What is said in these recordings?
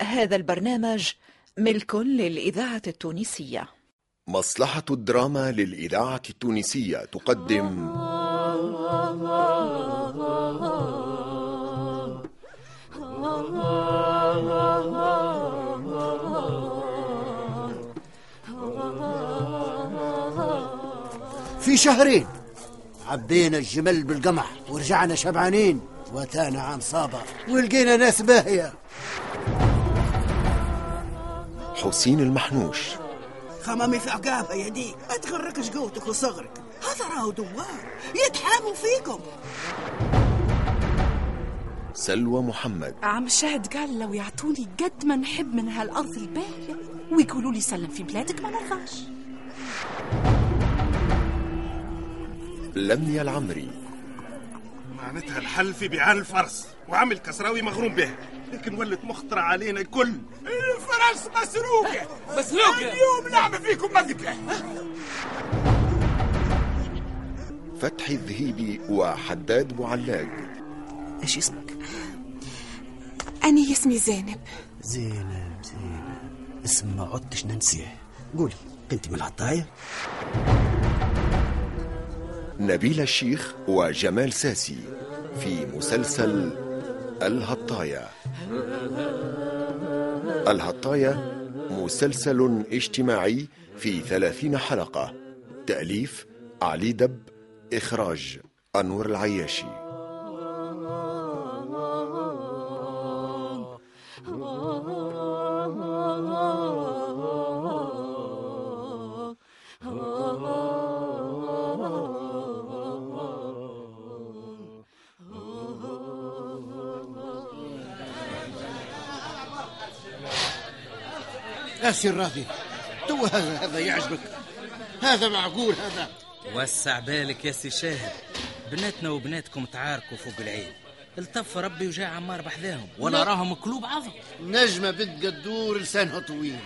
هذا البرنامج ملك للإذاعة التونسية. مصلحة الدراما للإذاعة التونسية تقدم. في شهرين عبينا الجمل بالقمح ورجعنا شبعانين وتانا عام صابر ولقينا ناس باهية. حسين المحنوش. خمامي في عقابة يا ديك ما تغركش قوتك وصغرك. هذا راهو دوار. يتحاموا فيكم. سلوى محمد. عم شاهد قال لو يعطوني قد ما نحب من هالأرض الباهية ويقولوا لي سلم في بلادك ما نرضاش. لميا العمري. معناتها الحل في بيعان الفرس وعمل كسراوي مغروم به. لكن ولت مخطرة علينا الكل. الفرس مسروقة. مسروقة. اليوم نعمل فيكم مقتلة فتحي الذهيبي وحداد بوعلاق إيش اسمك؟ أنا اسمي زينب. زينب زينب. اسم ما عدتش ننسيه. قولي انت من العطاية نبيل الشيخ وجمال ساسي في مسلسل الهطاية الهطاية مسلسل اجتماعي في ثلاثين حلقة. تأليف علي دب إخراج أنور العياشي. يا سي الراضي تو هذا هذا يعجبك. هذا معقول هذا. وسع بالك يا سي شاهد. بناتنا وبناتكم تعاركوا فوق العين. التف ربي وجاء عمار بحذاهم. ولا راهم كلوب عظم. نجمة بنت قدور لسانها طويل.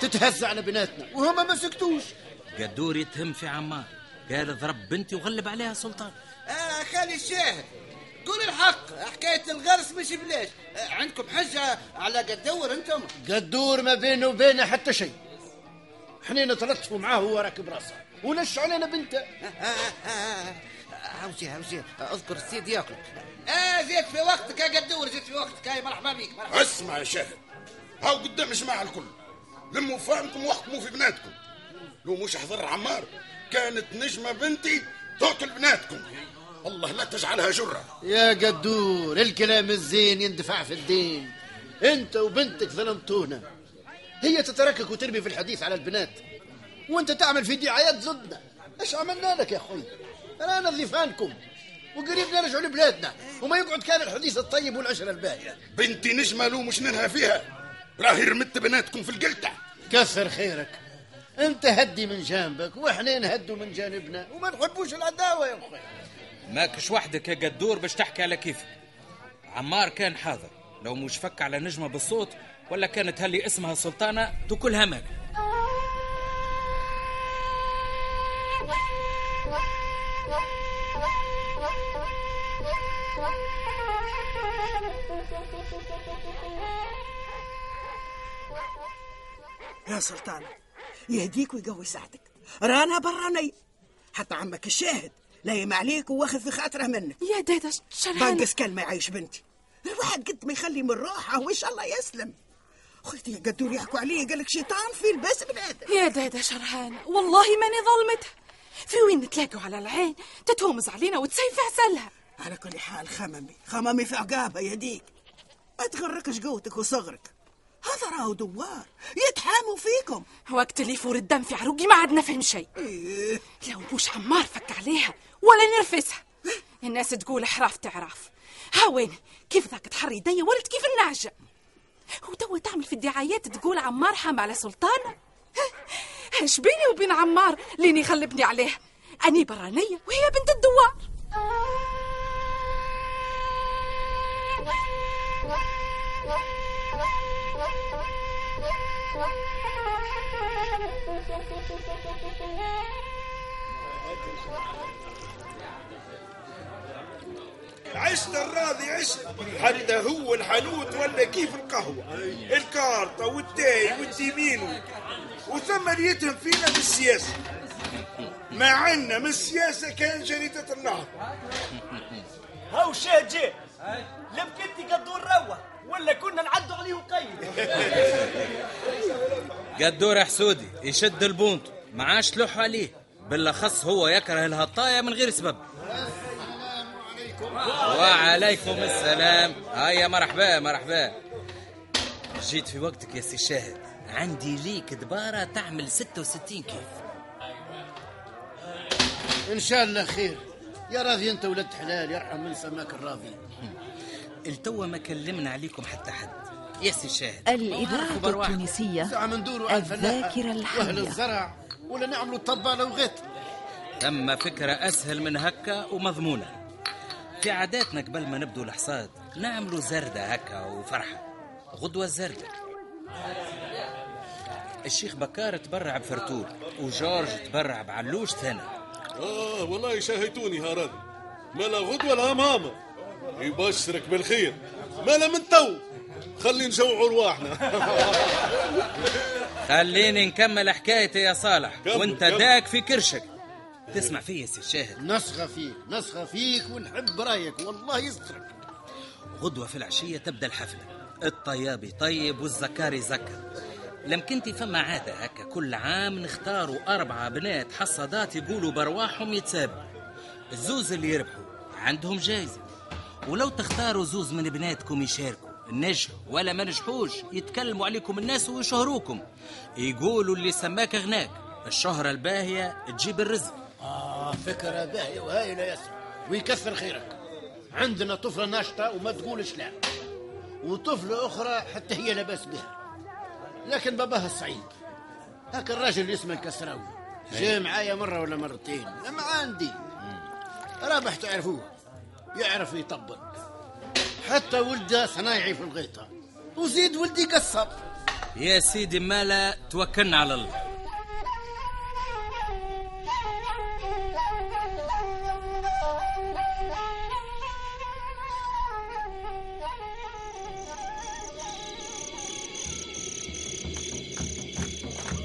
تتهز على بناتنا وهما ما سكتوش. قدور يتهم في عمار. قال ضرب بنتي وغلب عليها سلطان. آه خالي الشاهد. قول الحق حكاية الغرس مش بلاش عندكم حجة على قدور أنتم؟ قدور ما بينه وبينه حتى شيء. إحنا نتلطفوا معاه وهو راكب راسه. ونش علينا بنته؟ هاوسي هاوسي أذكر السيد ياكل. آه زيت في وقتك يا قدور زيت في وقتك. هاي مرحبا بيك مرحبا اسمع يا شاهد هاو قدام جماعة الكل. لموا فهمكم واحكموا في بناتكم. لو مش حضر عمار كانت نجمة بنتي تقتل بناتكم. الله لا تجعلها جرة. يا قدور الكلام الزين يندفع في الدين. انت وبنتك ظلمتونا. هي تتركك وترمي في الحديث على البنات. وانت تعمل في دعايات ضدنا. إيش عملنا لك يا أخوي؟ أنا نظيفانكم وقريب نرجع لبلادنا. وما يقعد كان الحديث الطيب والعشرة الباهية بنتي نجمة لو مش ننهى فيها. راهي رمت بناتكم في القلتة. كثر خيرك. انت هدي من جانبك وإحنا نهدوا من جانبنا. وما نحبوش العداوة يا أخوي. ماكش وحدك يا قدور باش تحكي على كيفك. عمار كان حاضر. لو مش فك على نجمة بالصوت ولا كانت هلي اسمها سلطانة تاكلها ماك يا سلطان يهديك ويقوي ساعتك. رانا براني حتى عمك الشاهد. لايم عليك واخذ في خاطره منك. يا دادا شرحان بنقص كلمة يعيش بنتي. الواحد قد ما يخلي من روحه وإن شاء الله يسلم. خويتي يا قدور يحكوا عليه قال لك شيطان في الباس بنادم يا دادا شرحان. والله ماني ظلمتها في وين نتلاقوا على العين تتهمز علينا وتسيف عسلها؟ على كل حال خممي. خممي في عقابها يديك ما تغركش قوتك وصغرك. هذا راهو دوار. يتحاموا فيكم. وقت اللي يفور الدم في عروقي ما عاد نفهم شيء. إيه. لو مش عمار فك عليها ولا نرفسها الناس تقول حراف تعرف ها وين؟ كيف ذاك تحري يدي ولد؟ كيف النعجة وتوا تعمل في الدعايات تقول عمار حام على سلطانة إيش بيني وبين عمار لين يخلبني عليه؟ أني برانية وهي بنت الدوار. عشت الراضي عشت حتى هو الحانوت ولا كيف القهوة؟ الكارطة والتاي والديمينو وثم اللي يتهم فينا بالسياسة. ما عنا من السياسة كان جريدة النهر هاو شاه جاء لم كنت قدور روح ولا كنا نعدوا عليه قيد؟ قدور حسودي يشد ال pointe ما عادش تلوح عليه بالأخص هو يكره الهطايا من غير سبب. وعليكم السلام. هيا مرحبا مرحبا. جيت في وقتك يا سي شاهد. عندي ليك دبارة تعمل 66 كيف إن شاء الله خير. يا راضي أنت ولد حلال يرحم من سماك الراضي. التوا ما كلمنا عليكم حتى حد. يا سي شاهد. الإذاعة. التونسية الذاكرة وأهل الحية الزرع. ولا نعملوا طبالة وغيط ثم فكرة أسهل من هكا ومضمونة. في عاداتنا قبل ما نبدو الحصاد نعملوا زردة هكا وفرحة. غدوة الزردة الشيخ بكار تبرع بفرتور وجورج تبرع بعلوش ثاني. آه والله شاهيتوني هارد ما لا غدوة لا ماما. يبشرك بالخير. ما لا من تو. خلي نجوعوا رواحنا. خليني نكمل حكايتي يا صالح. كمل، وانت كمل. داك في كرشك. تسمع فيا سي شاهد. نسخة فيك نسخة فيك ونحب رأيك والله يسترك. غدوة في العشية تبدأ الحفلة. الطياب يطيب والزكار يزكر لم كنت فما عادة هكا. كل عام نختاروا أربعة بنات حصادات يقولوا برواحهم يتسابوا الزوز اللي يربحوا عندهم جايزة. ولو تختاروا زوز من بناتكم يشاركوا. نجحوا ولا ما نجحوش يتكلموا عليكم الناس ويشهروكم. يقولوا اللي سماك غناك. الشهرة الباهية تجيب الرزق. آه فكرة باهية وهايلة ياسر ويكثر خيرك. عندنا طفلة ناشطة وما تقولش لا. وطفلة أخرى حتى هي لاباس بها. لكن باباها السعيد هاك الراجل اللي اسمه الكسراوي. جاء معايا مرة ولا مرتين. لما عندي. رابح تعرفوه. يعرف يطبل. حتى ولده صنايعي في الغيطة. وزيد ولدي قصب يا سيدي مالا توكلنا على الله.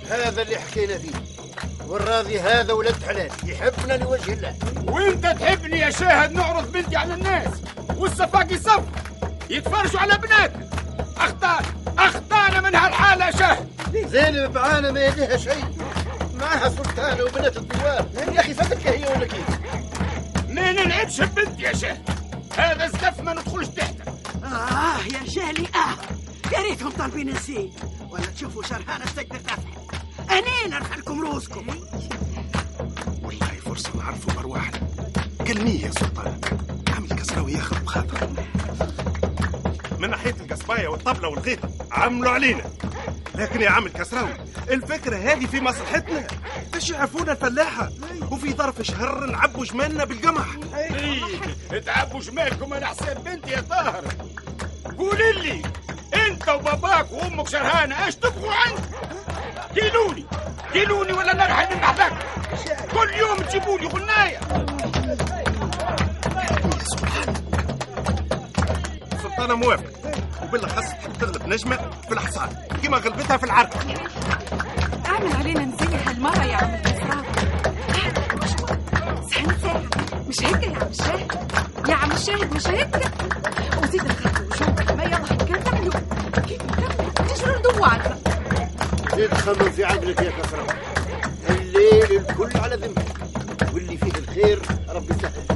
هذا اللي حكينا فيه. والراضي هذا ولد حلال. يحبنا لوجه الله. وانت تحبني يا شاهد نعرض بنتي على الناس. والصفاقي صف يتفرجوا على بناتنا اختار اختار من هالحالة يا شاهد زينب بعانة ما يديها شيء. معها سلطانة وبنات الدوار. يا أخي فتك هي ولا كيف؟ ما نلعبش ببنتي يا شاهد هذا زقف ما ندخلش تحته آه يا جالي آه. يا ريتهم طالبين نسيت ولا تشوفوا شرهانة تقدر تفهم أنا نرفع لكم روسكم والله فرصة نعرفوا أرواحنا كلميه يا سلطان. عامل كسراوي ياخذ بخاطر من ناحية القصباية والطبلة والغيطة عملوا علينا. لكن يا عم الكسراوي الفكرة هذه في مصلحتنا. باش يعرفونا الفلاحة؟ وفي ظرف شهر نعبوا جمالنا بالقمح. إيه تعبوا جمالكم على حساب بنتي يا طاهر. قول لي أنت وباباك وأمك شرهانه إيش تبغوا عندي ديلوني ديلوني ولا نرحل من بعدك؟ كل يوم تجيبوا لي غناية. سلطانة موافق. وبالأخص تحب تغلب نجمة في الحصان كما غلبتها في العركة اعمل علينا نزيه هالمرة يا عم الكسراوي سهل ساعة مش هيك يا عم الشاهد يا عم الشاهد مش هيك؟ وزيد نخافوا وشوف ما يلا كيف نعملوا كيف نكملوا تجروا ندوعنا زيد خمم في عقلك يا كسرة الليل الكل على ذمتك واللي فيه الخير ربي يسهل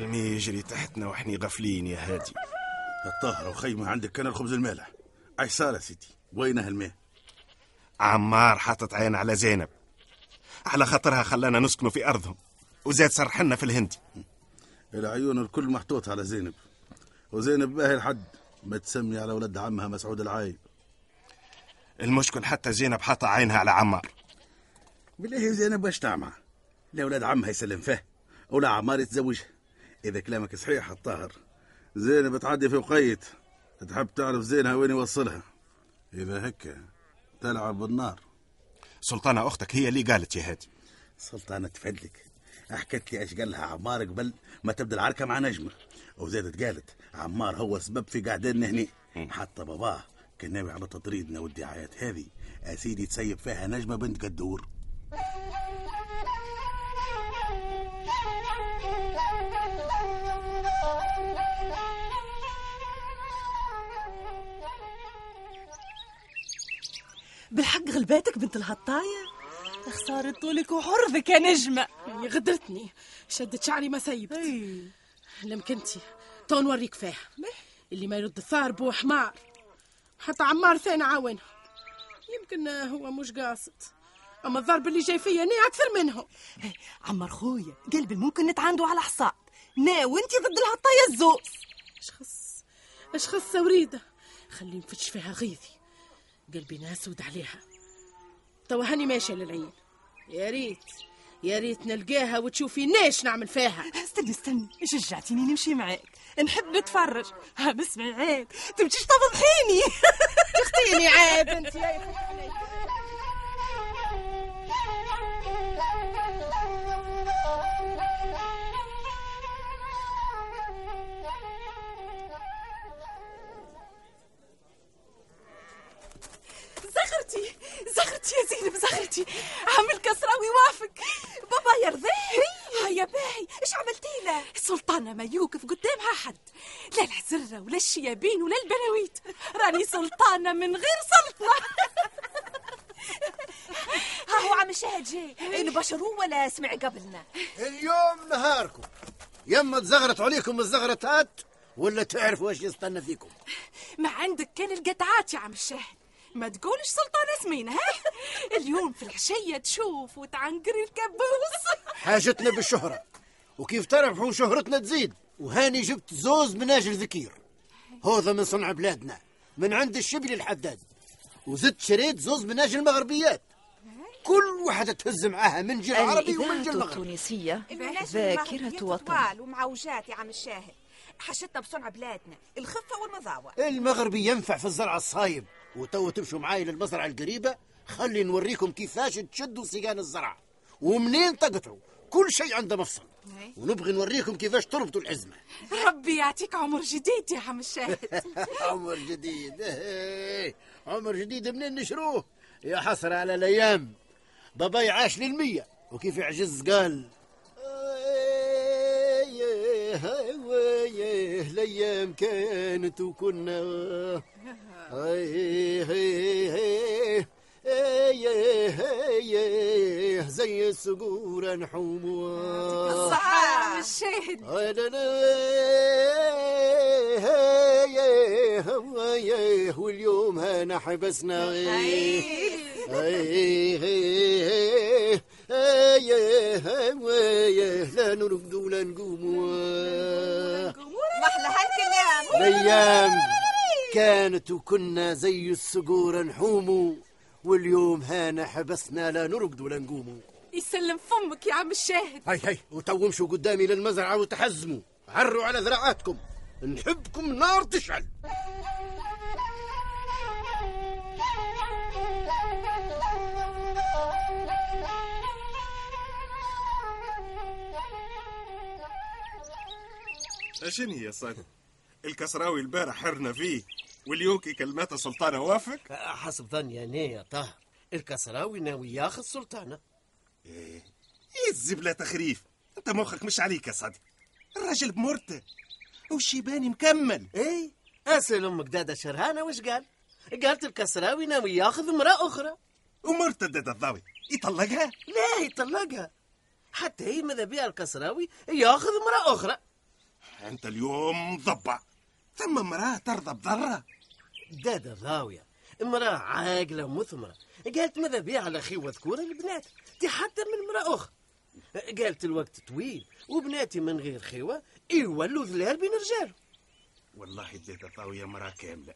المي يجري تحتنا وإحنا غافلين يا هادي. الطاهرة وخيمة عندك كان الخبز المالح. أي صار سيدي؟ وينه الماء؟ عمار حاطط عين على زينب. على خاطرها خلانا نسكنوا في أرضهم. وزاد سرحنا في الهندي العيون الكل محطوط على زينب. وزينب باهي الحد. ما تسمي على ولد عمها مسعود العايب. المشكل حتى زينب حاطة عينها على عمار. بالله زينب واش تعمى لا ولاد عمها يسلم فيه ولا عمار يتزوجها. إذا كلامك صحيح الطاهر. زينب تعدي في وقيت تحب تعرف زينها وين يوصلها. إذا هكا تلعب بالنار. سلطانة أختك هي اللي قالت يا هادي. سلطانة تفدلك. حكت لي إيش قال لها عمار قبل ما تبدأ العركة مع نجمة. وزادت قالت عمار هو السبب في قعدنا هنا حتى باباه كان ناوي على تطريدنا والدعايات هذه أسيدي تسيب فيها نجمة بنت قدور. بالحق غلباتك بنت الهطاية خسارة طولك وحرفك يا نجمة. هي غدرتني. شدت شعري ما سيبت. لمكنتي تو نوريك فيها. اللي ما يرد الثار بو حمار. حتى عمار ثاني عاونها يمكن هو مش قاصد. أما الضرب اللي جاي فيا أنا أكثر منهم. عمار خويا قلبي ممكن نتعاندوا على حصاد. نا وأنتي ضد الهطاية الزوز. أشخص أشخص وريدة. خلي نفتش فيها غيظي قلبي ناسود عليها. توا هاني ماشية للعين يا ريت يا ريت نلقاها وتشوفي ناش نعمل فيها. استني استني شجعتيني نمشي معاك؟ نحب نتفرج. ها بسمعي عيب تمشيش تفضحيني تختيني عيب أنت. يا زغرتي يا زينب زغرتي عم الكسراوي وافق. بابا يرضيه هيا باهي. إيش عملتي له؟ سلطانة ما يوقف قدامها حد لا العزرة ولا الشيابين ولا البناويت راني سلطانة من غير سلطنة ها هو عم شاهد جاي نبشروه ولا سمع قبلنا. اليوم نهاركم. يما تزغرت عليكم الزغرتات ولا تعرفوا إيش يستنى فيكم. ما عندك كان القطعات يا عم الشاهد. ما تقولش سلطانة سمينة ها؟ اليوم في العشية تشوف وتعنقري الكابوس. حاجتنا بالشهرة. وكيف تربحوا شهرتنا تزيد. وهاني جبت زوز من أجل ذكير. هذا من صنع بلادنا. من عند الشبل الحداد وزدت شريت زوز من أجل المغربيات. كل واحدة تهز معاها من جيل عربي ومن جيل مغربي. التونسية ذاكرة وطن. ومعوجات يا عم الشاهد. حشتنا بصنع بلادنا. الخفة والمضاوة. المغربي ينفع في الزرع الصايب وتو تمشوا معاي للمزرعة القريبة. خلي نوريكم كيفاش تشدوا سيقان الزرع. ومنين تقطعوا كل شيء عنده مفصل. ونبغي نوريكم كيفاش تربطوا الحزمة ربي يعطيك عمر جديد يا عم الشاهد. عمر جديد. إيه، عمر جديد منين نشروه؟ يا حسرة على الأيام. باباي عاش للمية. وكيف يعجز قال؟ الأيام كانت وكنا هي هي هي زي الصقور نحوم الصحة الشاهد واليوم هنا حبسنا لا نرقد ولا نقوم الأيام كانت وكنا زي الصقور نحوم واليوم هانا حبسنا لا نرقد ولا نقوم. يسلم فمك يا عم الشاهد. هاي هاي وتو امشوا قدامي للمزرعة وتحزموا. عروا على ذراعاتكم نحبكم نار تشعل. شنو هي صاد الكسراوي البارح حرنا فيه واليوم كي كلمات سلطانة وافق. حسب ظني أنا يا طاهر الكسراوي ناوي ياخذ سلطانة. إيه. الزبلة تخريف. أنت مخك مش عليك يا صاد الراجل بمرته. والشيباني مكمل. إيه؟ أسأل أمك دادا شرهانة وش قال؟ قالت الكسراوي ناوي ياخذ امرأة أخرى. ومرته دادا الضاوي. يطلقها؟ لا يطلقها. حتى هي ماذا بها الكسراوي؟ ياخذ امرأة أخرى. أنت اليوم مضبع ثم امرأة ترضى بضرة. دادا ضاوية امرأة عاقلة مثمرة. قالت ماذا بيها على خي وذكورة البنات؟ حتى من امرأة أخرى قالت الوقت طويل وبناتي من غير خيوة يولوا ذلال بين رجال والله دادا ضاوية مرأة كاملة.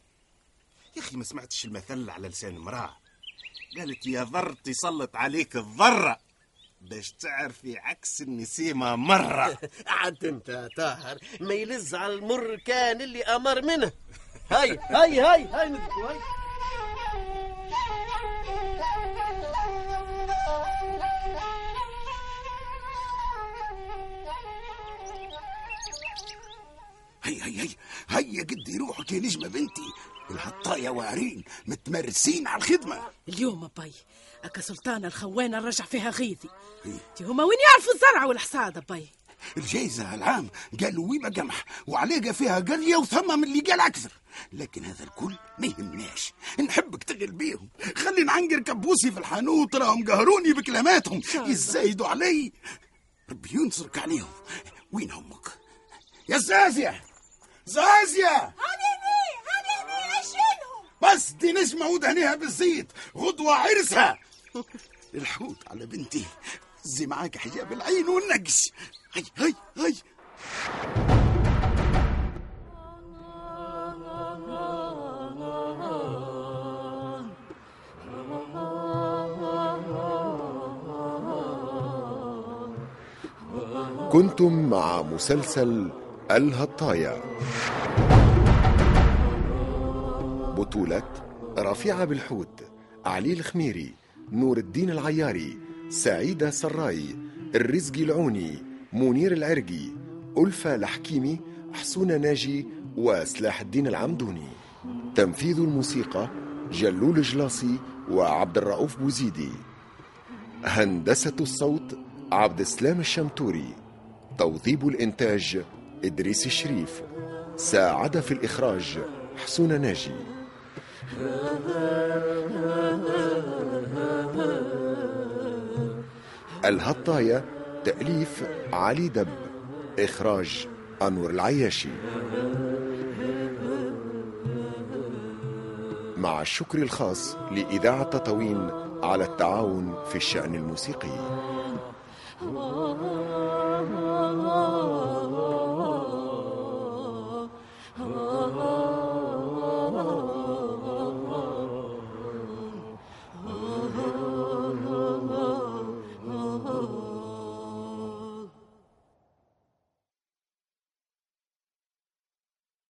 يا أخي ما سمعتش المثل على لسان امرأة. قالت يا ضر تسلط عليك الضرة. باش تعرفي عكس النسيمة مرة. عاد انت طاهر ما يلز على المر كان اللي أمر منه. هاي هاي هاي هاي هاي. هيا هيا قدي روحك يا نجمة بنتي. الهطايا وارين متمرسين على الخدمة. اليوم باي أكا سلطان الخوانة رجع فيها غيظي. تي هما وين يعرفوا الزرع والحصاد باي الجايزة العام قالوا ويما قمح وعليقة فيها قرية وثم من اللي قال أكثر. لكن هذا الكل ما يهمناش. نحبك تغل بيهم. خلي نعنقر كبوسي في الحانوت راهم قهروني بكلماتهم. يزايدوا علي. ربي ينصرك عليهم. وين أمك؟ يا زازية زازية هذه هذه أشيلهم! بس دي نجمة ودهنيها بالزيت غدوة عرسها! الحوت على بنتي. زي معاك حجاب العين والنقش. هي هي هي كنتم مع مسلسل الهطايا بطولة رفيعة بالحوت علي الخميري نور الدين العياري سعيدة سراي الرزقي العوني منير العرقي ألفة الحكيمي حسونة ناجي وسلاح الدين العمدوني. تنفيذ الموسيقى جلول جلاصي وعبد الرؤوف بوزيدي. هندسة الصوت عبد السلام الشمتوري. توظيب الإنتاج إدريس الشريف. ساعد في الإخراج حسون ناجي. الهطاية تأليف علي دب. إخراج أنور العياشي. مع الشكر الخاص لإذاعة تطاوين على التعاون في الشأن الموسيقي.